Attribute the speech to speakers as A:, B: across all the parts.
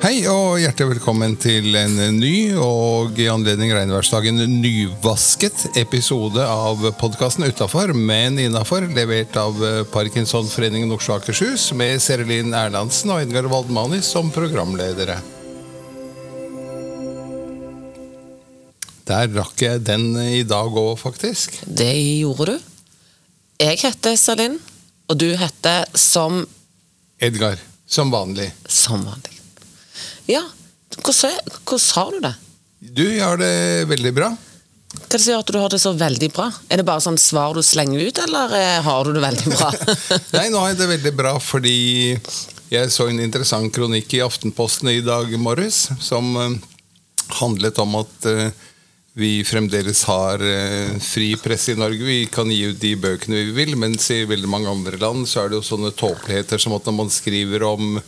A: Hei og hjertelig velkommen til en ny og i anledning regnværsdagen nyvasket episode av podkasten Utafor, men innafor, levert av Parkinsonforeningen Oslo Akershus med Serelin Erlandsen og Edgar Waldmani som programledere. Der rakk jeg den i dag òg, faktisk.
B: Det gjorde du. Jeg heter Serelin, og du heter som
A: Edgar. Som vanlig.
B: Som vanlig. Ja, hvordan, hvordan har du det?
A: Du har det veldig bra.
B: Hva er det som gjør at du har det så veldig bra? Er det bare sånn svar du slenger ut, eller eh, har du det veldig bra?
A: Nei, nå har jeg det veldig bra fordi jeg så en interessant kronikk i Aftenposten i dag morges som eh, handlet om at eh, vi fremdeles har fri presse i Norge. Vi kan gi ut de bøkene vi vil, mens i veldig mange andre land så er det jo sånne tåpeligheter som at når man skriver om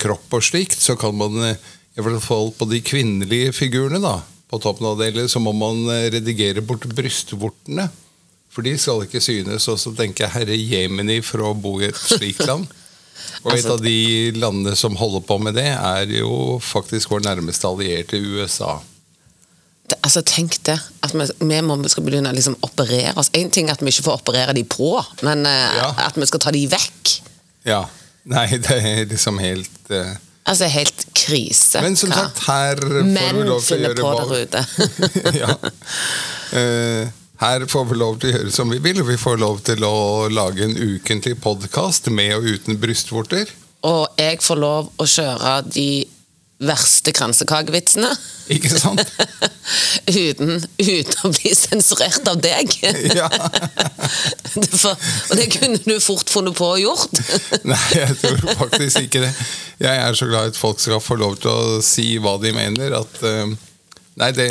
A: kropp og slikt, så kan man i hvert fall på de kvinnelige figurene da, på toppen av det, så må man redigere bort brystvortene. For de skal ikke synes. Og så tenker jeg herre Jemini for å bo i et slikt land. Og et av de landene som holder på med det, er jo faktisk vår nærmeste allierte USA.
B: Altså Tenk det. At vi, vi må, skal begynne å liksom operere oss. Én ting er at vi ikke får operere de på, men uh,
A: Ja.
B: at vi skal ta de vekk.
A: Ja. Nei, det er liksom helt uh...
B: Altså helt krise.
A: Men som sagt, her får vi lov til å gjøre
B: på der ute.
A: ja. Uh, her får vi lov til å gjøre som vi vil. Vi får lov til å lage en ukentlig podkast med og uten brystvorter.
B: Og jeg får lov å kjøre de verste kransekakevitsene.
A: Ikke sant?
B: uten, uten å bli sensurert av deg.
A: Ja.
B: Det og det kunne du fort funnet på og gjort.
A: Nei, jeg tror faktisk ikke det. Jeg er så glad at folk skal få lov til å si hva de mener. At eh, Nei, det,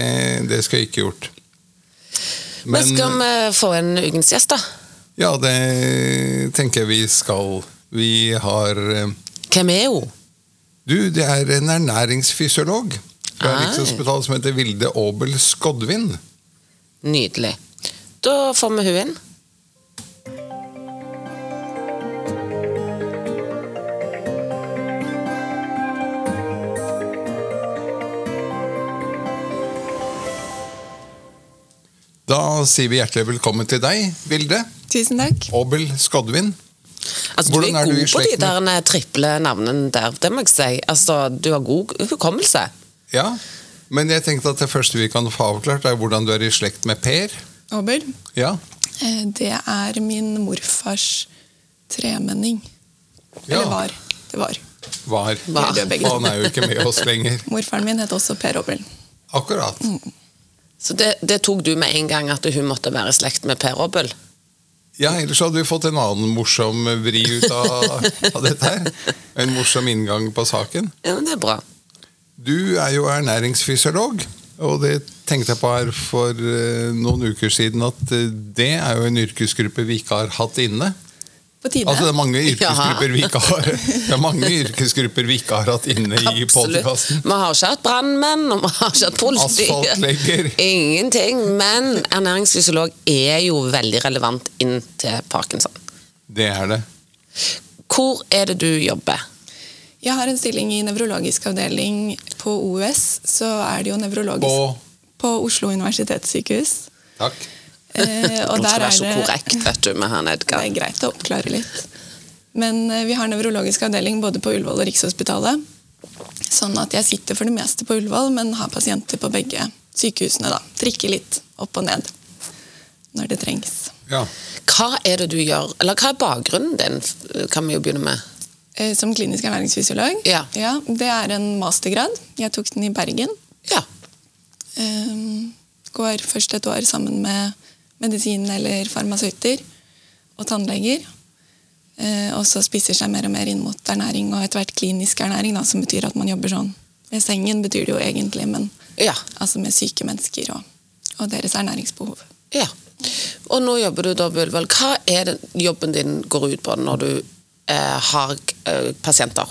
A: det skal jeg ikke gjort.
B: Men skal vi få en ukens gjest, da?
A: ja, det tenker jeg vi skal. Vi har eh,
B: Hvem er hun?
A: Du, det er en ernæringsfysiolog fra Rikshospitalet som heter Vilde Aabel Skodvin.
B: Nydelig. Da får vi hun inn.
A: Da sier vi hjertelig velkommen til deg, Vilde.
C: Tusen takk.
A: Aabel Skodvin.
B: Altså,
A: Hvordan
B: du
A: er
B: er
A: du i
B: god på de
A: slekt med-
B: triple navnene der, det må jeg si. Altså, du har god hukommelse.
A: Ja, men jeg tenkte at det første vi kan få avklart, er hvordan du er i slekt med Per.
C: Aabel.
A: Ja,
C: Eh, Det er min morfars tremenning.
A: Ja.
C: Eller var. Det var.
A: var.
B: Var.
C: Begge
A: Han er jo ikke med oss lenger.
C: Morfaren min het også Per Obel.
A: Akkurat.
B: Så det, det tok du med en gang at hun måtte være i slekt med Per Aabel?
A: Ja, ellers hadde vi fått en annen morsom vri ut av, av dette her. En morsom inngang på saken.
B: Ja, men det er bra.
A: Du er jo ernæringsfysiolog, og det tenkte jeg på her for eh, noen uker siden at eh, det er jo en yrkesgruppe vi ikke har hatt inne.
C: På tide.
A: Altså det er mange yrkesgrupper vi ikke har Det er mange yrkesgrupper vi ikke har hatt inne i podkasten.
B: Vi har ikke hatt brannmenn, og vi har ikke hatt politi.
A: Asfaltlegger.
B: Ingenting. Men ernæringsfysiolog er jo veldig relevant inn til parkinson.
A: Det er det.
B: Hvor er det du jobber?
C: Jeg har en stilling i nevrologisk avdeling på OUS. Så er det jo nevrologisk
A: På
C: på Oslo universitetssykehus.
A: Takk.
C: Eh, og
B: Nå
C: der
B: skal
C: er
B: være så
C: det
B: korrekt, vet du, med han
C: Det er greit å oppklare litt. Men eh, vi har nevrologisk avdeling både på Ullevål og Rikshospitalet. Sånn at jeg sitter for det meste på Ullevål, men har pasienter på begge sykehusene. da. Trikker litt opp og ned når det trengs.
A: Ja.
B: Hva er det du gjør, eller hva er bakgrunnen din, kan vi jo begynne med.
C: Eh, Som klinisk ernæringsfysiolog?
B: Ja.
C: Det er en mastergrad. Jeg tok den i Bergen.
B: Ja.
C: Eh, Går først et år sammen med medisin- eller farmasøyter og tannleger. Eh, Og så spiser seg mer og mer inn mot ernæring, og etter hvert klinisk ernæring, da, som betyr at man jobber sånn ved sengen, betyr det jo egentlig, men
B: Ja.
C: altså med syke mennesker og, og deres ernæringsbehov.
B: ja. Og nå jobber du da Bulvel. Hva er det jobben din går ut på når du eh, har eh, pasienter?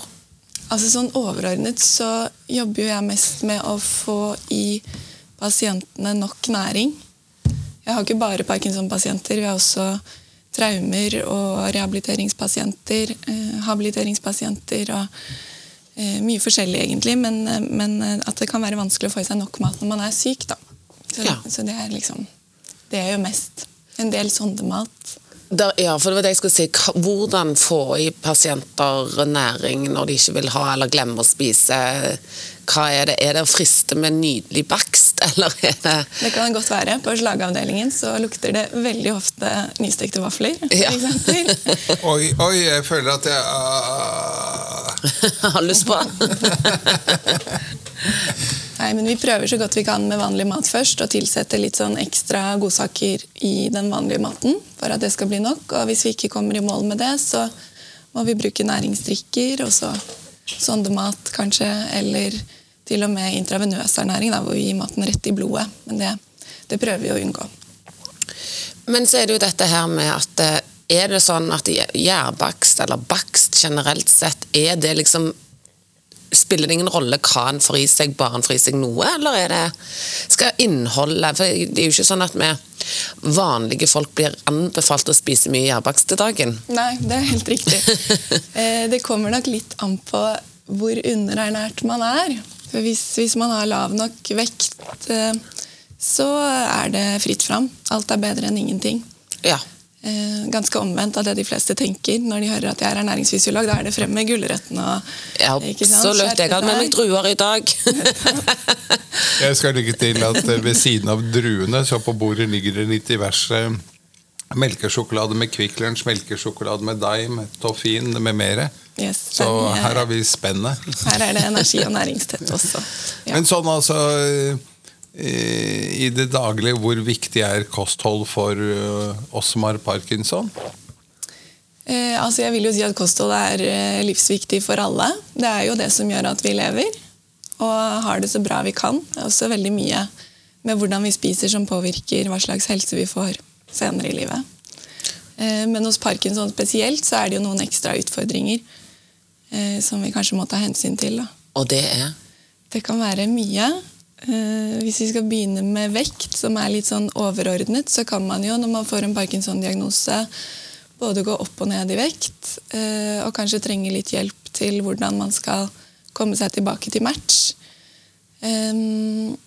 C: Altså sånn overordnet så jobber jo jeg mest med å få i pasientene nok næring. Jeg har ikke bare Parkinson-pasienter, vi har også traumer og rehabiliteringspasienter, eh, habiliteringspasienter og eh, mye forskjellig, egentlig. Men, eh, men, at det kan være vanskelig å få i seg nok mat når man er syk. da. Så, ja. så det er liksom Det er jo mest en del sondemat.
B: Der, ja, for det var det jeg skulle si. Hvordan få i pasienter næring når de ikke vil ha eller glemmer å spise? Hva Er det Er det å friste med nydelig bakst, eller er det
C: Det kan godt være. På slagavdelingen så lukter det veldig ofte nystekte vafler.
B: Ja.
A: oi, oi, jeg føler at jeg uh...
B: Har lyst på
C: Nei, men Vi prøver så godt vi kan med vanlig mat først, og tilsetter litt sånn ekstra godsaker i den vanlige maten for at det skal bli nok. Og Hvis vi ikke kommer i mål med det, så må vi bruke næringsdrikker og så sondemat kanskje, eller til og med intravenøs ernæring, da, hvor vi gir maten rett i blodet. Men det, det, prøver vi å unngå.
B: Men så er det jo dette her med at eh, er det sånn at gjærbakst, eller bakst generelt sett, er det liksom Spiller det ingen rolle hva en får i seg, bare en får i seg noe, eller er det skal innholdet For det er jo ikke sånn at vi vanlige folk blir anbefalt å spise mye gjærbakst til dagen.
C: Nei, det er helt riktig. Eh, det kommer nok litt an på hvor underernært man er. For hvis, hvis man har lav nok vekt, eh, så er det fritt fram. Alt er bedre enn ingenting.
B: Ja.
C: Eh, ganske omvendt av det de fleste tenker når de hører at jeg er ernæringsfysiolog. Da er det frem med gulrøttene og
B: Ja, absolutt. Jeg hadde med meg druer i dag.
A: jeg skal legge til at eh, ved siden av druene så på bordet ligger det litt diverse melkesjokolade med Kvikk Lunsj, melkesjokolade med Dime, Toffin med mere.
C: Yes,
A: så her har vi spennet.
C: Her er det energi og næringstett også.
A: Ja. Men sånn altså i det daglige, hvor viktig er kosthold for eh, oss som har parkinson?
C: Eh, altså jeg vil jo si at Kosthold er eh, livsviktig for alle. Det er jo det som gjør at vi lever og har det så bra vi kan. Det er også veldig mye med hvordan vi spiser som påvirker hva slags helse vi får senere i livet. Eh, men hos parkinson spesielt så er det jo noen ekstra utfordringer eh, som vi kanskje må ta hensyn til. Da.
B: Og det er?
C: Det kan være mye. Uh, hvis vi skal begynne med vekt, som er litt sånn overordnet, så kan man jo når man får en Parkinson-diagnose, både gå opp og ned i vekt, uh, og kanskje trenge litt hjelp til hvordan man skal komme seg tilbake til match. Um,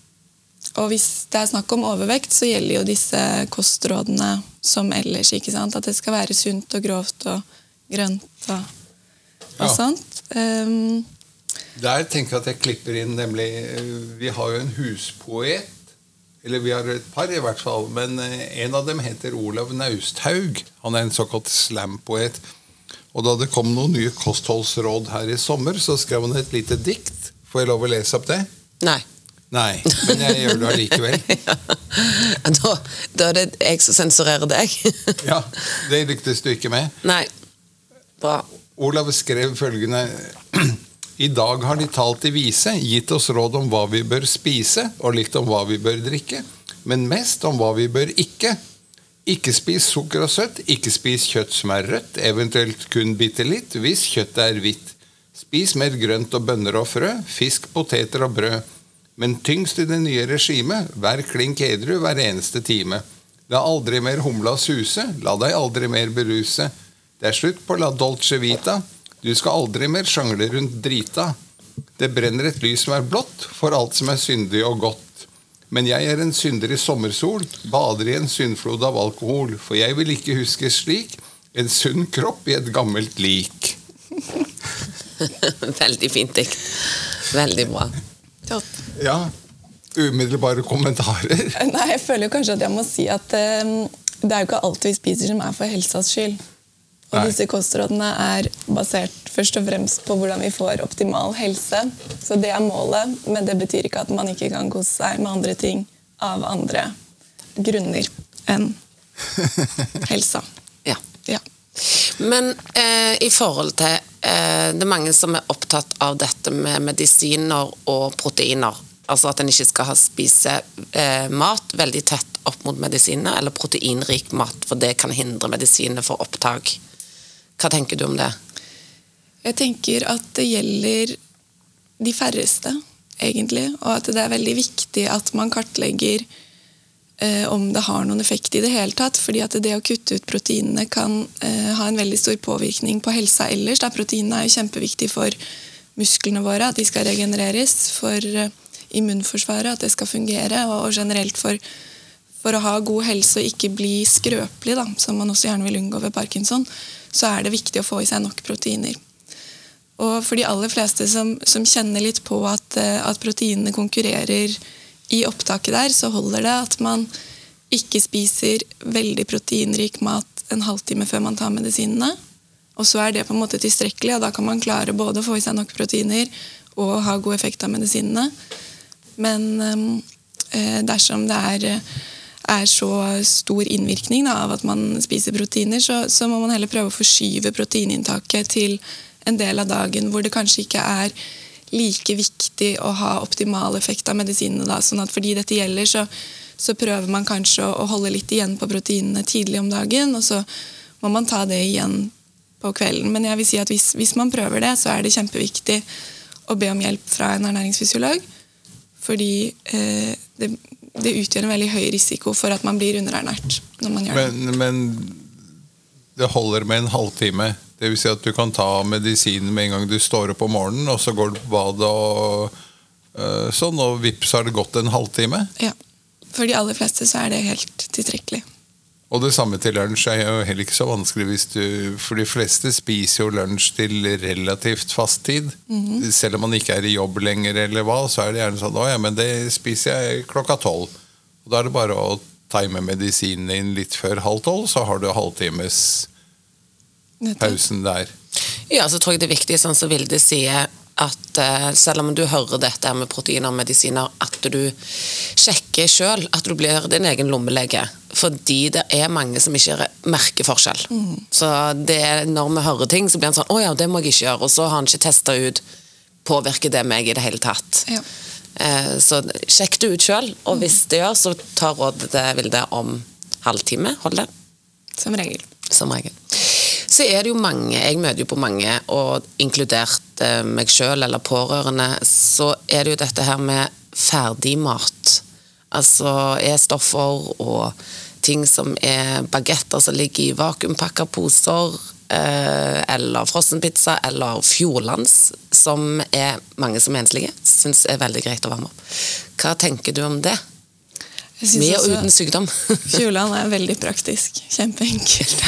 C: og hvis det er snakk om overvekt, så gjelder jo disse kostrådene som ellers. ikke sant? At det skal være sunt og grovt og grønt og, og ja. sånt. Um,
A: der tenker jeg at jeg klipper inn nemlig eh, Vi har jo en huspoet. Eller vi har et par, i hvert fall. Men eh, en av dem heter Olav Nausthaug. Han er en såkalt slampoet. Og da det kom noen nye kostholdsråd her i sommer, så skrev han et lite dikt. Får jeg lov å lese opp det?
B: Nei.
A: Nei, men jeg gjør det allikevel. ja.
B: da, da, er det jeg som sensurerer deg.
A: ja, Det lyktes du ikke med.
B: Nei. Bra.
A: Olav skrev følgende i dag har de talt i vise, gitt oss råd om hva vi bør spise, og litt om hva vi bør drikke. Men mest om hva vi bør ikke. Ikke spis sukker og søtt, ikke spis kjøtt som er rødt, eventuelt kun bitte litt, hvis kjøttet er hvitt. Spis mer grønt og bønner og frø, fisk, poteter og brød. Men tyngst i det nye regimet, vær klink edru hver eneste time. La aldri mer humla suse, la deg aldri mer beruse. Det er slutt på la dolce vita. Du skal aldri mer sjangle rundt drita. Det brenner et lys som er blått for alt som er syndig og godt. Men jeg er en synder i sommersol, bader i en syndflod av alkohol, for jeg vil ikke huske slik en sunn kropp i et gammelt lik.
B: Veldig fint dikt. Veldig bra.
C: Topp.
A: Ja. Umiddelbare kommentarer?
C: Nei, Jeg føler jo kanskje at jeg må si at um, det er jo ikke alt vi spiser som er for helsas skyld. Og Nei. disse kostrådene er basert først og fremst på hvordan vi får optimal helse. Så det er målet, men det betyr ikke at man ikke kan kose seg med andre ting av andre grunner enn helsa.
B: Ja.
C: ja.
B: Men eh, i forhold til eh, Det er mange som er opptatt av dette med medisiner og proteiner. Altså at en ikke skal ha spise eh, mat veldig tett opp mot medisiner, eller proteinrik mat, for det kan hindre medisiner for opptak. Hva tenker du om det?
C: Jeg tenker at det gjelder de færreste, egentlig. Og at det er veldig viktig at man kartlegger eh, om det har noen effekt i det hele tatt. fordi at det å kutte ut proteinene kan eh, ha en veldig stor påvirkning på helsa ellers. Da proteinene er jo kjempeviktig for musklene våre, at de skal regenereres. For eh, immunforsvaret, at det skal fungere. Og, og generelt for, for, å ha god helse og ikke bli skrøpelig, da, som man også gjerne vil unngå ved parkinson, så er det viktig å få i seg nok proteiner. Og for de aller fleste som, som kjenner litt på at, eh, at, proteinene konkurrerer i opptaket der, så holder det at man ikke spiser veldig proteinrik mat en halvtime før man tar medisinene. Og så er det på en måte tilstrekkelig, og da kan man klare både å få i seg nok proteiner og ha god effekt av medisinene. Men eh, dersom det er, er, så stor innvirkning da, av at man spiser proteiner, så, så, må man heller prøve å forskyve proteininntaket til en del av dagen hvor det kanskje ikke er like viktig å ha optimal effekt av medisinene. Da. sånn at fordi dette gjelder, så, så prøver man kanskje å, å, holde litt igjen på proteinene tidlig om dagen, og så må man ta det igjen på kvelden. Men jeg vil si at hvis, hvis man prøver det, så er det kjempeviktig å be om hjelp fra en ernæringsfysiolog. Fordi eh, det, det, utgjør en veldig høy risiko for at man blir underernært. når man gjør
A: men, det. Men det holder med en halvtime? Det vil si at du kan ta medisinen med en gang du står opp om morgenen, og så går du på badet og øh, sånn, og vips har det gått en halvtime?
C: Ja. For de aller fleste så er det helt tilstrekkelig.
A: Og det samme til lunsj er jo heller ikke så vanskelig hvis du For de fleste spiser jo lunsj til relativt fast tid. Mm -hmm. Selv om man ikke er i jobb lenger, eller hva, så er det gjerne sånn Å ja, men det spiser jeg klokka tolv. Og Da er det bare å time medisinen din litt før halv tolv, så har du halvtimes pausen der?
B: Ja, så tror jeg det er viktig, sånn som Vilde sier, at uh, selv om du hører dette med proteiner og medisiner, at du sjekker sjøl at du blir din egen lommelege. Fordi det er mange som ikke merker forskjell. Mm. Så det, når vi hører ting, så blir en sånn 'Å ja, det må jeg ikke gjøre.' Og så har han ikke testa ut påvirker det meg i det hele tatt. Ja. Uh, så sjekk det ut sjøl, og hvis det gjør, så ta rådet til Vilde om halvtime. Hold det.
C: Som regel.
B: Som regel så er det jo mange, jeg møter jo på mange, og inkludert eh, meg sjøl eller pårørende, så er det jo dette her med ferdigmat. Altså E-stoffer og ting som er bagetter som ligger i vakuumpakka poser, eh, eller frossenpizza, eller Fjordlands, som er mange som enslige syns er veldig greit å varme opp. Hva tenker du om det? Med og uten sykdom.
C: Fjordland er veldig praktisk. Kjempeenkelt.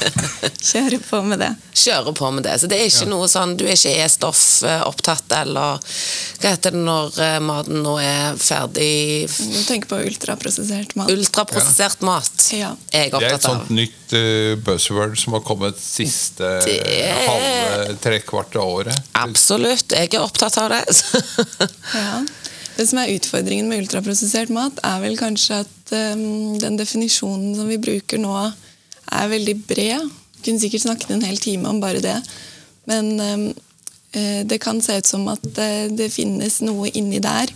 C: Kjøre på med det.
B: Kjøre på med det. Så det er ikke ja. noe sånn Du er ikke E-stoff opptatt, eller hva heter det når eh, maten nå er ferdig
C: Du tenker på ultraprosessert mat.
B: Ultraprosessert ja. mat. Ja.
A: Jeg er opptatt av. Det er et sånt nytt uh, buzzword som har kommet siste det... halve trekvarte året.
B: Absolutt. Jeg er opptatt av det.
C: ja. Det som er utfordringen med ultraprosessert mat, er vel kanskje at um, den definisjonen som vi bruker nå, er veldig bred. Vi kunne sikkert snakket en hel time om bare det. Men um, det kan se ut som at uh, det finnes noe inni der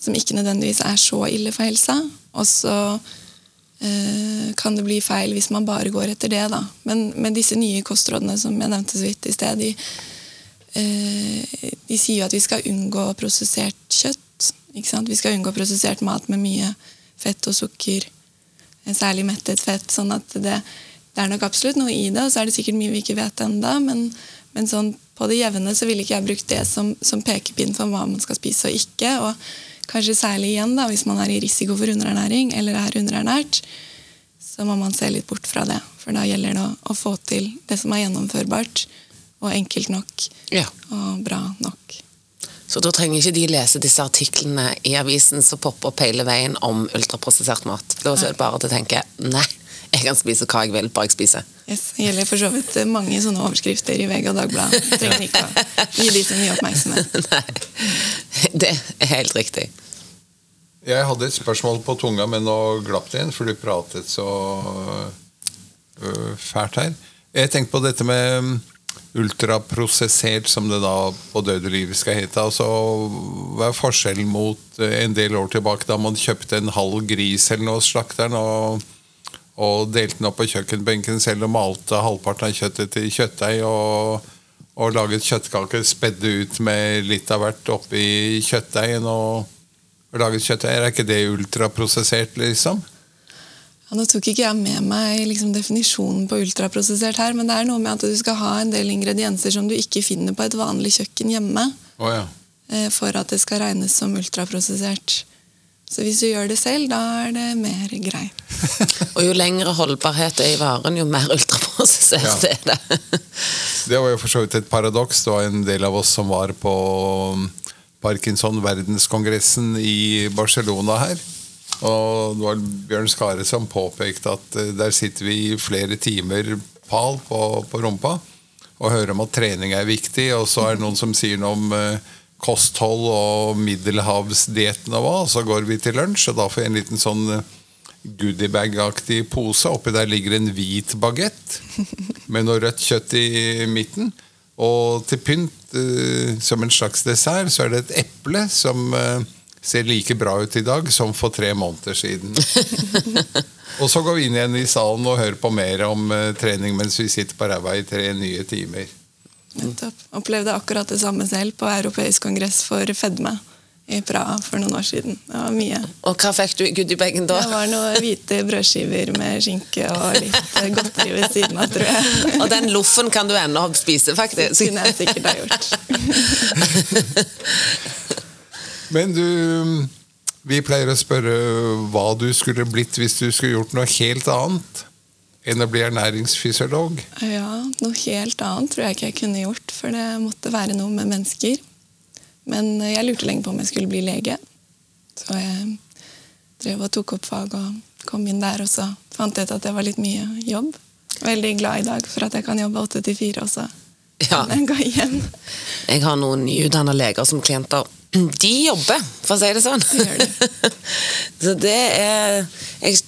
C: som ikke nødvendigvis er så ille for helsa. Og så uh, kan det bli feil hvis man bare går etter det. Da. Men med disse nye kostrådene som jeg nevnte så vidt i sted, de, uh, de sier jo at vi skal unngå prosessert kjøtt vi skal unngå prosessert mat med mye fett og sukker, særlig mettet fett. sånn at det, det, er nok absolutt noe i det, og så er det sikkert mye vi ikke vet enda, men, men sånn, på det jevne så ville ikke jeg brukt det som, som pekepinn for hva man skal spise og ikke. og Kanskje særlig igjen da, hvis man er i risiko for underernæring eller er underernært, så må man se litt bort fra det. For da gjelder det å, å få til det som er gjennomførbart og enkelt nok ja. og bra nok.
B: Så da trenger ikke de lese disse artiklene i avisen som popper opp hele veien om ultraprosessert mat. Da er det bare til å tenke nei, jeg kan spise hva jeg vil, bare jeg spiser.
C: Yes, det gjelder for så vidt mange sånne overskrifter i VG og Dagbladet. Trenger ikke å gi de så mye oppmerksomhet.
B: Nei, det er helt riktig.
A: Jeg hadde et spørsmål på tunga, men nå glapp det inn, for du pratet så fælt her. Jeg tenkte på dette med ultraprosessert, som det da på døde liv skal hete. Altså, hva er forskjellen mot eh, en del år tilbake, da man kjøpte en halv gris eller noe slakteren og, og, delte den opp på kjøkkenbenken selv og malte halvparten av kjøttet til kjøttdeig og, og laget kjøttkaker, spedde ut med litt av hvert oppi kjøttdeigen og, laget dagens kjøttdeig, er ikke det ultraprosessert, liksom?
C: Ja, nå tok ikke jeg med meg liksom, definisjonen på ultraprosessert her, men det er noe med at du skal ha en del ingredienser som du ikke finner på et vanlig kjøkken hjemme,
A: Oh, ja.
C: eh, for at det skal regnes som ultraprosessert. Så hvis du gjør det selv, da er det mer grei.
B: Og jo lengre holdbarhet er i varen, jo mer ultraprosessert
A: Ja.
B: er det.
A: Det var jo for så vidt et paradoks. Det var en del av oss som var på um, Parkinson-verdenskongressen i Barcelona her. Og det var Bjørn Skare som påpekte at eh, der sitter vi i flere timer pal på, på rumpa og hører om at trening er viktig, og så er det noen som sier noe om eh, kosthold og middelhavsdietten og hva, og så går vi til lunsj, og da får jeg en liten sånn eh, goodiebag-aktig pose. Oppi der ligger en hvit bagett med noe rødt kjøtt i midten. Og til pynt, som en slags dessert, så er det et eple som ser like bra ut i dag som for tre måneder siden. og så går vi inn igjen i salen og hører på mer om eh, trening mens vi sitter på ræva i tre nye timer.
C: Nettopp. Opplevde akkurat det samme selv på Europeisk kongress for fedme i Praha for noen år siden. Det var mye.
B: Og hva fikk du i goodiebagen da?
C: Det var noen hvite brødskiver med skinke og litt eh, godteri ved siden av, tror jeg.
B: Og den loffen kan du ennå spise, faktisk.
C: Det kunne jeg sikkert ha gjort.
A: Men du, vi pleier å spørre hva du skulle blitt hvis du skulle gjort noe helt annet enn å bli ernæringsfysiolog.
C: Ja, noe helt annet tror jeg ikke jeg kunne gjort, for det måtte være noe med mennesker. Men jeg lurte lenge på om jeg skulle bli lege. Så jeg drev og tok opp fag og kom inn der, og så fant jeg ut at det var litt mye jobb. Veldig glad i dag for at jeg kan jobbe åtte til fire også.
B: Ja.
C: Men jeg.
B: Jeg har noen nyutdanna leger som klienter. De jobber, for å si det sånn.
C: Det gjør.
B: Så det er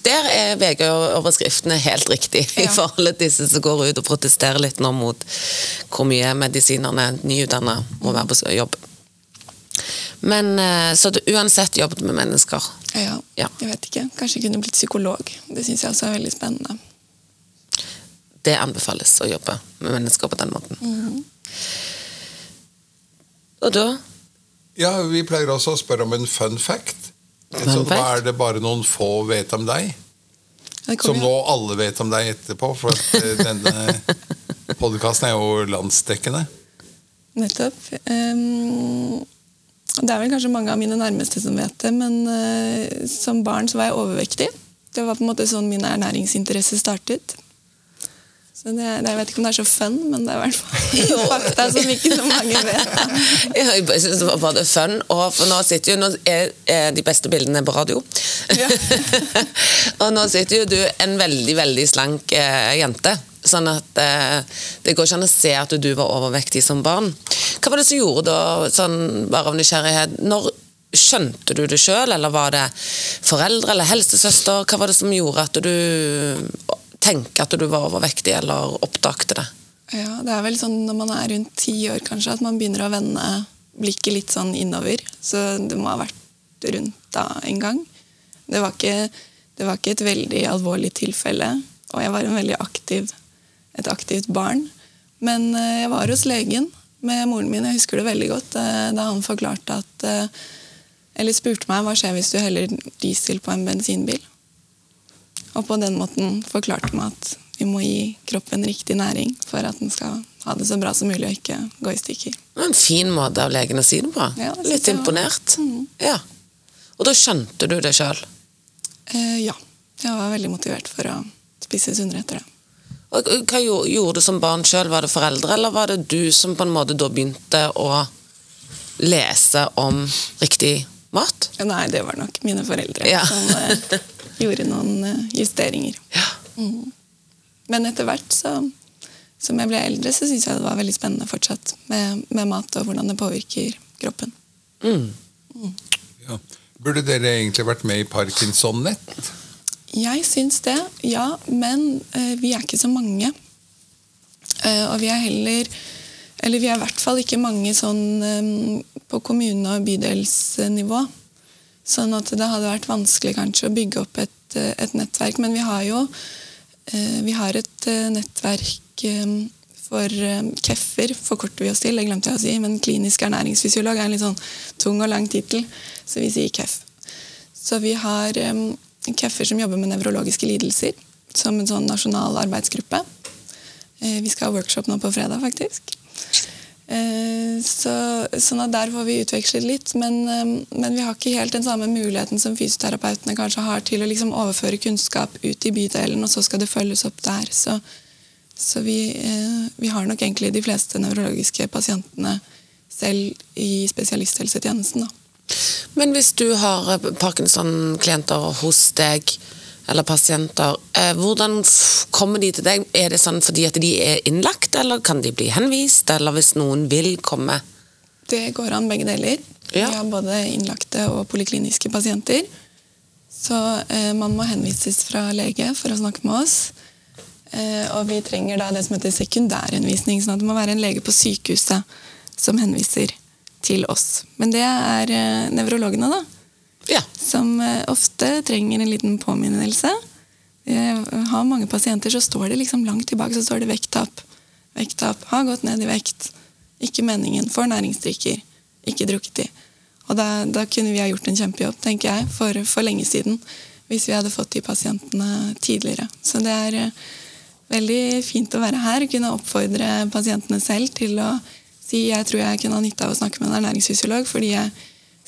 B: Der er VG-overskriftene helt riktig, i forhold til disse som går ut og protesterer litt nå mot hvor mye medisinerne nyutdanna må være på jobb. Men eh, Så du uansett jobbet med mennesker.
C: Ja,
B: Ja.
C: jeg vet ikke. Kanskje jeg kunne blitt psykolog. Det syns jeg også er veldig spennende.
B: Det anbefales å jobbe med mennesker på den måten. Og da
A: Ja, Vi pleier også å spørre om en fun fact.
B: Fun
A: så hva er det bare noen få vet om deg? Som nå alle vet om deg etterpå, for at eh, denne podkasten er jo landsdekkende.
C: Nettopp. Um, det er vel kanskje mange av mine nærmeste som vet det, men uh, som barn så var jeg overvektig. Det var på en måte sånn min ernæringsinteresse startet. Så det, det, jeg vet ikke om det er så fun, men det er i hvert fall fakta som ikke så mange vet.
B: Ja, jeg synes det var både fun, og for nå sitter jo nå er, er de beste bildene på radio.
C: Ja.
B: og nå sitter jo du en veldig, veldig slank eh, jente. Sånn at eh, det går ikke an å se at du var overvektig som barn. Hva var det som gjorde da, sånn bare av nysgjerrighet Når skjønte du det sjøl, eller var det foreldre eller helsesøster? Hva var det som gjorde at du tenkte at du var overvektig, eller oppdagte det?
C: Ja, det er vel sånn når man er rundt ti år kanskje, at man begynner å vende blikket litt sånn innover. Så det må ha vært rundt da en gang. Det var ikke, det var ikke et veldig alvorlig tilfelle, og jeg var en veldig aktiv, et aktivt barn. Men eh, jeg var hos legen med moren min, jeg husker det veldig godt, eh, da han forklarte at eh, Eller spurte meg hva skjer hvis du heller diesel på en bensinbil. Og på den måten forklarte meg at vi må gi kroppen riktig næring for at den skal ha det så bra som mulig og ikke gå i stykker.
B: En fin måte av legen å si det på.
C: Ja,
B: Litt imponert.
C: Mhm.
B: Ja. Og da skjønte du det sjøl.
C: Eh, ja. Jeg var veldig motivert for å spise sunnere etter det.
B: Hva gjorde, gjorde du som barn sjøl? Var det foreldre, eller var det du som på en måte da begynte å lese om riktig mat?
C: Nei, det var nok mine foreldre
B: Ja.
C: som eh, gjorde noen eh, justeringer.
B: Ja.
C: Men etter hvert så, som jeg ble eldre, så syns jeg det var veldig spennende fortsatt med, med mat og hvordan det påvirker kroppen.
B: Mm.
A: Ja. Burde dere egentlig vært med i Parkinson-nett?
C: Jeg syns det, ja. Men eh, vi er ikke så mange. Eh, og vi er heller Eller vi er i hvert fall ikke mange sånn på kommune- og bydelsnivå. Sånn at det hadde vært vanskelig kanskje å bygge opp et, eh, et nettverk. Men vi har jo eh, vi har et eh, nettverk for KEFFER, forkorter vi oss til. Det glemte jeg å si, men klinisk ernæringsfysiolog er en litt sånn tung og lang tittel, så vi sier KEFF. Så vi har KEFFER som jobber med nevrologiske lidelser, som en sånn nasjonal arbeidsgruppe. Vi skal ha workshop nå på fredag, faktisk. Eh, så, sånn at Der får vi utvekslet litt, men, um, men, vi har ikke helt den samme muligheten som fysioterapeutene kanskje har til å liksom overføre kunnskap ut i bydelen, og så skal det følges opp der. Så, så vi, eh, vi, har nok egentlig de fleste nevrologiske pasientene selv i spesialisthelsetjenesten. Da.
B: Men hvis du har parkinson-klienter hos deg, eller pasienter. Eh, hvordan kommer de til deg? Er det sånn fordi at de er innlagt, eller kan de bli henvist? Eller hvis noen vil komme?
C: Det går an begge deler. Ja. Vi har både innlagte og polikliniske pasienter. Så eh, man må henvises fra lege for å snakke med oss. Eh, og vi trenger da det som heter sekundærhenvisning, sånn at det må være en lege på sykehuset som henviser til oss. Men det er eh, nevrologene, da
B: ja.
C: som eh, ofte trenger en liten påminnelse. Jeg har mange pasienter, så står det liksom langt tilbake så står det vekttap. Vekttap. Har gått ned i vekt. Ikke meningen. Får næringsdrikker. Ikke drukket i. Og da, da, kunne vi ha gjort en kjempejobb, tenker jeg, for, for, lenge siden. Hvis vi hadde fått de pasientene tidligere. Så det er uh, veldig fint å være her kunne oppfordre pasientene selv til å si jeg tror jeg kunne ha nytte av å snakke med en ernæringsfysiolog, fordi jeg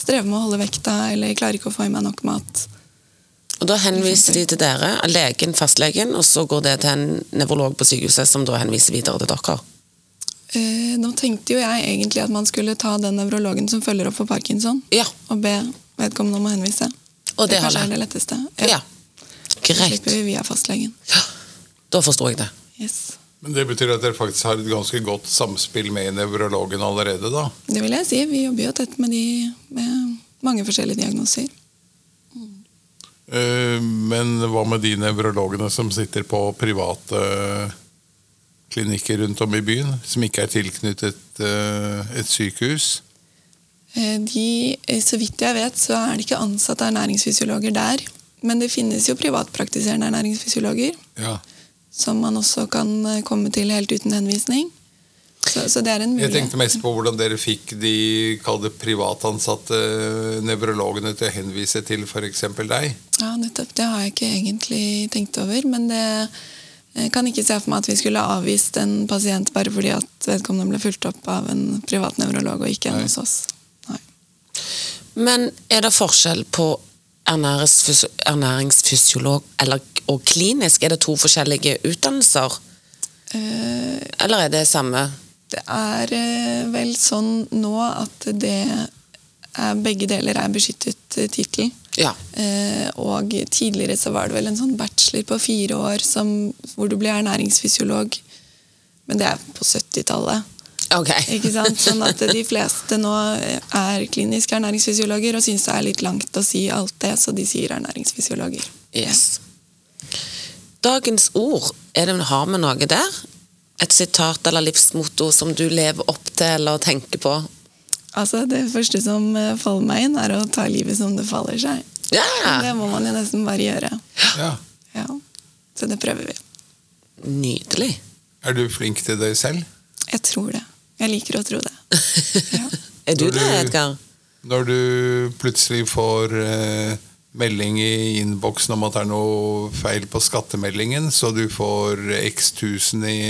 C: strever med å holde vekta eller klarer ikke å få i meg nok mat.
B: Og Da henviser de til dere, legen, fastlegen, og så går det til en nevrolog på sykehuset som da henviser videre til dere?
C: Eh, nå tenkte jo jeg egentlig at man skulle ta den nevrologen som følger opp for parkinson,
B: ja.
C: og be vedkommende om å henvise.
B: Og det,
C: det kanskje er det letteste.
B: Ja. ja. Greit. Da
C: slipper vi via fastlegen.
B: Ja. Da forstår jeg det.
C: Yes.
A: Men Det betyr at dere faktisk har et ganske godt samspill med nevrologen allerede? da?
C: Det vil jeg si. Vi jobber jo tett med de med mange forskjellige diagnoser.
A: Mm. Men hva med de nevrologene som sitter på private klinikker rundt om i byen, som ikke er tilknyttet eh, et sykehus?
C: Eh, de, så vidt jeg vet, så er det ikke ansatte ernæringsfysiologer der. Men det finnes jo privatpraktiserende ernæringsfysiologer.
A: Ja
C: som man også kan eh, komme til helt uten henvisning. Så, så, det er en mulighet.
A: Jeg tenkte mest på hvordan dere fikk de privatansatte nevrologene til å henvise til f.eks. deg.
C: Ja, nettopp. Det har jeg ikke egentlig tenkt over. Men det jeg kan ikke se for meg at vi skulle avvist en pasient bare fordi at vedkommende ble fulgt opp av en privat nevrolog og ikke en hos oss. Nei.
B: Men er det forskjell på ernæringsfysiolog eller, og klinisk? Er det to forskjellige utdannelser?
C: Uh,
B: eller er det samme?
C: Det er uh, vel sånn nå at det er, begge deler er beskyttet uh, tittel.
B: Ja.
C: Og tidligere så var det vel en sånn bachelor på fire år som, hvor du ble ernæringsfysiolog. Men det er på 70-tallet.
B: Okay.
C: Sånn at de fleste nå er kliniske ernæringsfysiologer og syns det er litt langt å si alt det, så de sier ernæringsfysiologer.
B: Yes. Dagens ord, er det, har vi noe der? Et sitat eller livsmotto som du lever opp til eller tenker på?
C: Altså, Det første som eh, faller meg inn, er å ta livet som det faller seg.
B: Ja.
C: Det må man jo nesten bare gjøre.
A: Ja.
C: ja. Så det prøver vi.
B: Nydelig.
A: Er du flink til deg selv?
C: Jeg tror det. Jeg liker å tro det.
B: Ja. er du, du det, Edgar?
A: Når du plutselig får eh, melding i innboksen om at det er noe feil på skattemeldingen, så du får x tusen i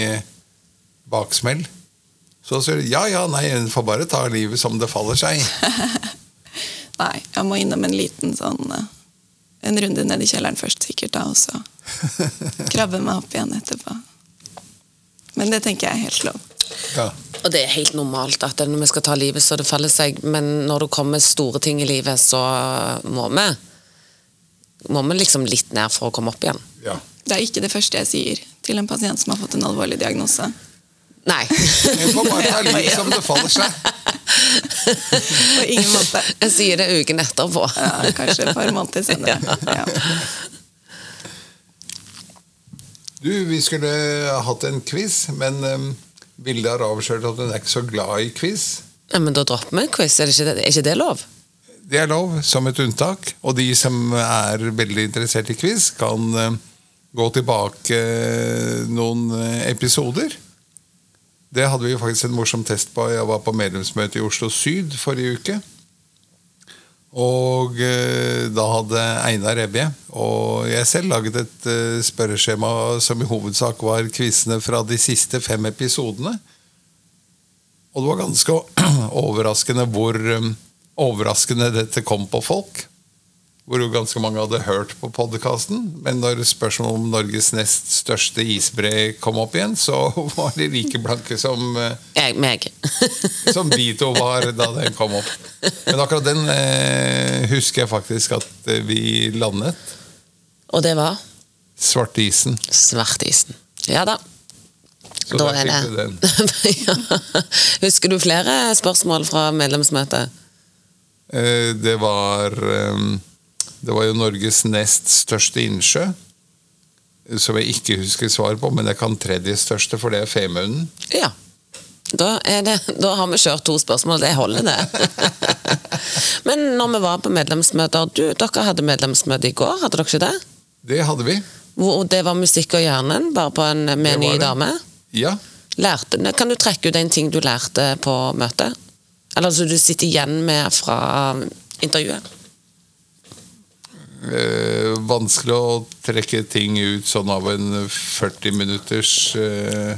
A: baksmell, så sier du ja, ja, nei, en får bare ta livet som det faller seg.
C: nei, jeg må innom en liten sånn eh, en runde ned i kjelleren først, sikkert, da, og så krabbe meg opp igjen etterpå. Men det tenker jeg er helt lov.
A: Ja.
B: Og det er helt normalt at når vi skal ta livet så det faller seg, men når det kommer store ting i livet, så må vi må man liksom litt ned for å komme opp igjen.
A: Ja.
C: Det er ikke det første jeg sier til en pasient som har fått en alvorlig diagnose.
B: Nei.
A: En får bare ta livet som det faller seg.
C: På ingen måte.
B: Jeg sier det uken etterpå.
C: Ja, kanskje et par måneder senere. Ja.
A: Du, vi skulle hatt en quiz, men um, Vilde har avslørt at hun er ikke så glad i quiz.
B: Ja, men da dropper vi en quiz. Er, ikke det, er ikke det lov?
A: Det er lov, som et unntak. Og de som er veldig interessert i quiz, kan uh, gå tilbake uh, noen uh, episoder. Det hadde vi faktisk en morsom test på. Jeg var på medlemsmøte i Oslo Syd forrige uke. Og eh, da hadde Einar Ebje, og jeg selv laget et eh, spørreskjema som i hovedsak var quizene fra de siste fem episodene. Og det var ganske overraskende hvor eh, overraskende dette kom på folk. Hvor jo ganske mange hadde hørt på podkasten. Men når spørsmålet om Norges nest største isbre kom opp igjen, så var de like blanke som eh,
B: Jeg, meg.
A: som de to var da den kom opp. Men akkurat den eh, husker jeg faktisk at eh, vi landet.
B: Og det var
A: Svartisen.
B: svartisen. Ja da.
A: Så
B: Da er
A: det. den.
B: ja. Husker du flere spørsmål fra medlemsmøtet?
A: Eh, det var Det var jo Norges nest største innsjø. Som jeg ikke husker svar på, men jeg kan tredje største, for det er Femunden.
B: Ja. Da, det, da har vi kjørt to spørsmål. Det holder, det. Men når vi var på medlemsmøter du, Dere hadde medlemsmøte i går, hadde dere ikke det?
A: Det hadde vi.
B: Hvor det var musikk og hjernen, bare på en, med en ny dame?
A: Ja.
B: Lærte, kan du trekke ut en ting du lærte på møtet? Eller som du sitter igjen med fra intervjuet?
A: Eh, vanskelig å trekke ting ut sånn av en 40 minutters eh,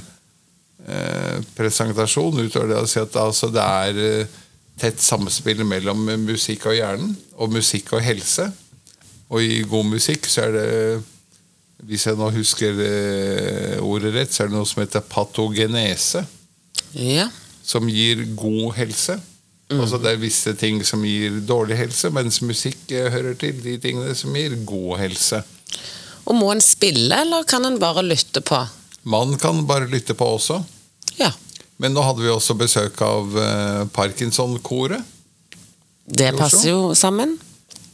A: eh, presentasjon, utover det å si at altså, det er eh, tett samspill mellom musikk og hjernen, og musikk og helse. Og i god musikk så er det Hvis jeg nå husker eh, ordet rett, så er det noe som heter patogenese,
B: Ja.
A: Som gir god helse. Altså Det er visse ting som gir dårlig helse, mens musikk eh, hører til de tingene som gir god helse.
B: Og må en spille, eller kan en bare lytte på?
A: Man kan bare lytte på også.
B: Ja.
A: Men nå hadde vi også besøk av uh, Parkinson-koret.
B: Det passer jo sammen.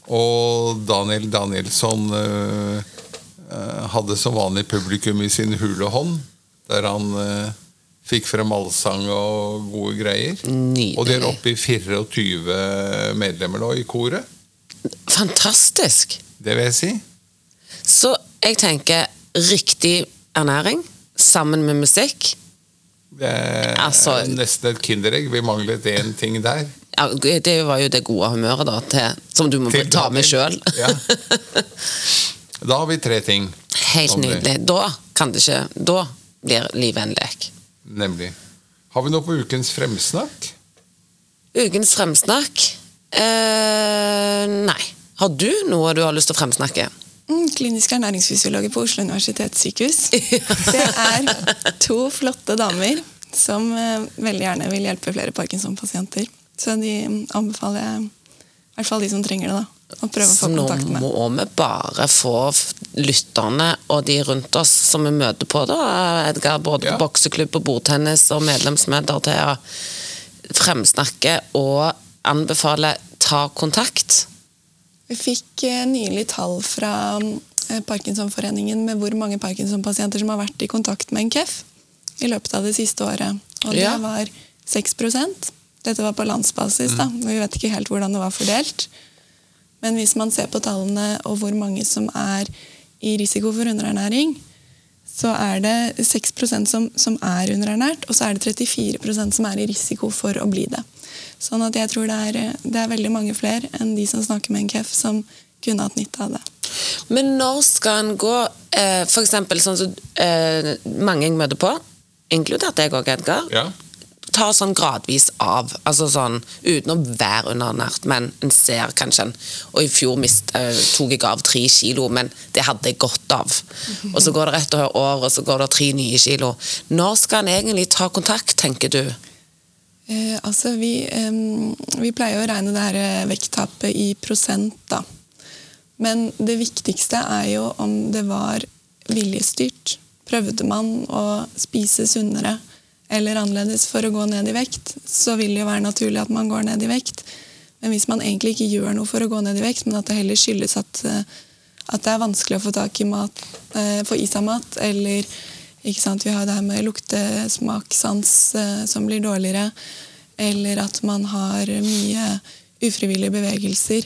A: Og Daniel Danielsson uh, uh, hadde som vanlig publikum i sin hule hånd, der han fikk frem allsang og gode greier.
B: Nydelig.
A: Og de er oppe i 24 medlemmer nå i koret.
B: Fantastisk!
A: Det vil jeg si.
B: Så jeg tenker riktig ernæring sammen med musikk.
A: Det er
B: Altså-
A: nesten et kinderegg. Vi manglet én ting der.
B: Ja, det var jo det gode humøret, da, til, som du må
A: Til
B: ta med sjøl.
A: Ja. Da har vi tre ting.
B: Helt nydelig. Da kan det ikke Da blir livet en lek.
A: Nemlig. Har vi noe på ukens fremsnakk?
B: Ukens fremsnakk? Eh, nei. Har du noe du har lyst til å fremsnakke?
C: Mm, klinisk ernæringsfysiolog på Oslo universitetssykehus. Det er to flotte damer som eh, veldig gjerne vil hjelpe flere Parkinson-pasienter. Så de mm, anbefaler jeg, i hvert fall de som trenger det, da,
B: Så
C: få
B: nå
C: kontakt med.
B: må vi bare få lytterne og de rundt oss som vi møter på, da, Edgar, både
A: Ja.
B: på bokseklubb og bordtennis og medlemsmøter, til å fremsnakke og anbefale ta kontakt.
C: Vi fikk eh, nylig tall fra eh, Parkinsonforeningen med hvor mange Parkinson-pasienter som har vært i kontakt med en KEF i løpet av det siste året. Og
B: Ja.
C: det var 6% Dette var på landsbasis, da.
B: Mm.
C: Vi vet ikke helt hvordan det var fordelt. Men hvis man ser på tallene og hvor mange som er i risiko for underernæring, så er det 6% som, som er underernært, og så er det 34% som er i risiko for å bli det. Sånn at jeg tror det er, det er veldig mange flere enn de som snakker med en KEF, som kunne hatt nytte av det.
B: Men når skal en gå eh, For eksempel sånn som eh, mange jeg møter på, inkludert deg òg, Edgar,
A: Ja.
B: Tar sånn gradvis av. Altså sånn uten å være underernært, men en ser kanskje en Og i fjor mist, uh, tok jeg av tre kilo, men det hadde jeg godt av. Og så går det ett år, og så går det tre nye kilo. Når skal en egentlig ta kontakt, tenker du?
C: Eh, altså, vi, eh, vi pleier å regne det her eh, vekttapet i prosent, da. Men det viktigste er jo om det var viljestyrt. Prøvde man å spise sunnere eller annerledes for å gå ned i vekt, så vil det jo være naturlig at man går ned i vekt. Men hvis man egentlig ikke gjør noe for å gå ned i vekt, men at det heller skyldes at, eh, at det er vanskelig å få tak i mat, eh, få i seg mat, eller vi har det her med luktesmakssans eh, som blir dårligere, eller at man har mye ufrivillige bevegelser,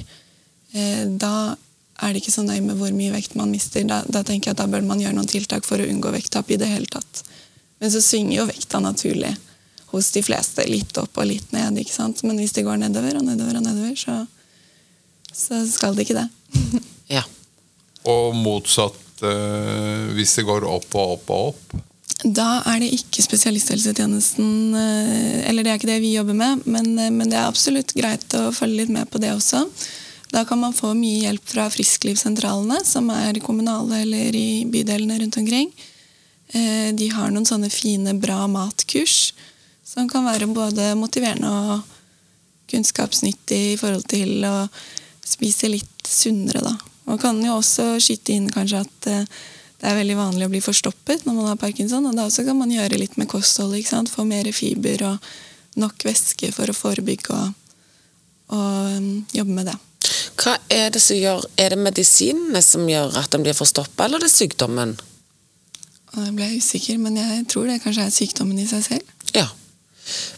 C: da er det ikke så nøye med hvor mye vekt man mister. Da, da tenker jeg at da bør man gjøre noen tiltak for å unngå vekttap i det hele tatt. Men så svinger jo vekta naturlig hos de fleste. Litt opp og litt ned. ikke sant? Men hvis det går nedover og nedover, og nedover, så, så skal det ikke det.
B: Ja.
A: Og motsatt eh, hvis det går opp og opp og opp.
C: Da er det ikke spesialisthelsetjenesten eh, Eller det er ikke det vi jobber med, men, eh, men det er absolutt greit å følge litt med på det også. Da kan man få mye hjelp fra frisklivssentralene, som er kommunale eller i bydelene rundt omkring. Eh, De har noen sånne fine bra matkurs som kan være både motiverende og kunnskapsnyttig i forhold til å spise litt sunnere, da. Man kan jo også skyte inn kanskje at eh, det er veldig vanlig å bli forstoppet når man har parkinson, og da også kan man gjøre litt med kosthold. Få mer fiber og nok væske for å forebygge og, og um, jobbe med det.
B: Hva er det som gjør Er det medisinene som gjør at en blir forstoppa, eller er det sykdommen?
C: Jeg ble usikker, men jeg tror det kanskje er sykdommen i seg selv.
B: Ja.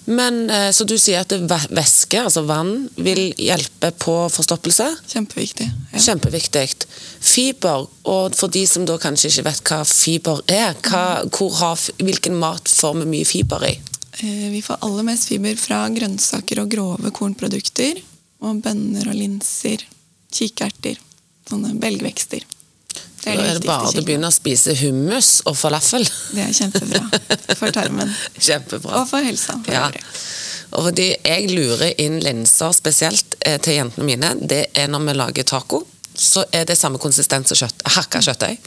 B: Men, eh, Så du sier at væske, altså vann, vil hjelpe på forstoppelse?
C: Kjempeviktig. Ja.
B: Kjempeviktig. Fiber, og for de som da kanskje ikke vet hva fiber er, hva, hvor har, hvilken mat får vi mye fiber i?
C: Eh, Vi får aller mest fiber fra grønnsaker og grove kornprodukter. Og bønner og linser, kikerter, sånne belgvekster. Det er de
B: er det
C: viktigste
B: bare å begynne å spise hummus og falafel.
C: Det er kjempebra for tarmen.
B: Kjempebra.
C: Og for helsa. For
B: Ja. Og fordi jeg lurer inn linser spesielt eh, til jentene mine, det er når vi lager taco. Så er det samme konsistens som kjøtt, hakka kjøttøy.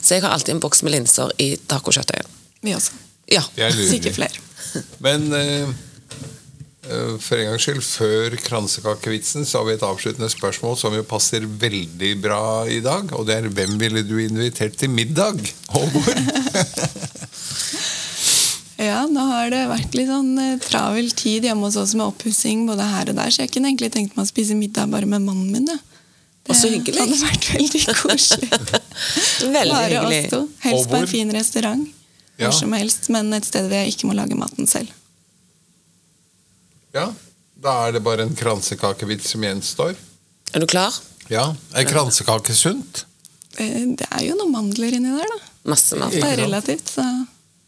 B: Så jeg har alltid en boks med linser i tacokjøttdeigen.
C: Vi også.
B: Ja.
C: Sikkert flere.
A: Men eh, for en gangs skyld, før kransekakevitsen, så har vi et avsluttende spørsmål som jo passer veldig bra i dag. Og det er hvem ville du invitert til middag? Og hvor?
C: Ja, nå har det vært litt sånn eh, travel tid hjemme hos oss med oppussing både her og der, så jeg kunne egentlig tenkt meg å spise middag bare med mannen min. Ja.
B: Det så hyggelig.
C: hadde vært veldig koselig.
B: Veldig
C: bare
B: hyggelig.
C: oss to. Helst på en fin restaurant.
A: Ja.
C: Hvor som helst, men et sted hvor jeg ikke må lage maten selv.
A: Ja, da er det bare en kransekakevits som gjenstår.
B: Er du klar?
A: Ja, Er kransekake sunt?
C: Eh, Det er jo noen mandler inni der, da.
B: Masse mandler.
C: Det er relativt, så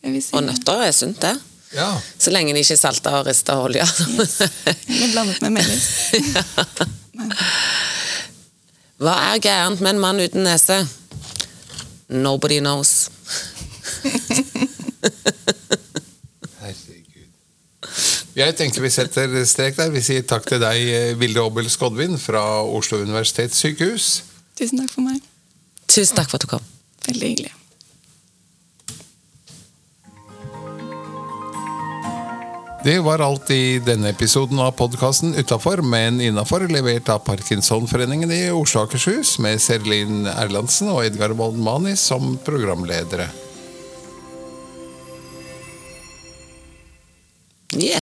C: jeg vil si
B: Og nøtter er sunt, det.
A: Ja.
B: Så lenge de ikke er salta og rista olje.
C: Eller blandet med melis.
B: Hva er gærent med en mann uten nese? Nobody knows.
A: Jeg tenker vi setter strek der. Vi sier takk til deg, eh, Vilde Obel Skodvin fra Oslo universitetssykehus.
C: Tusen takk for meg.
B: Tusen takk for at du kom.
C: Veldig hyggelig.
A: Det var alt i denne episoden av podkasten Utafor, men innafor, levert av Parkinsonforeningen i Oslo Akershus, med Serlin Erlandsen og Edgar Woldmani som programledere. Yeah.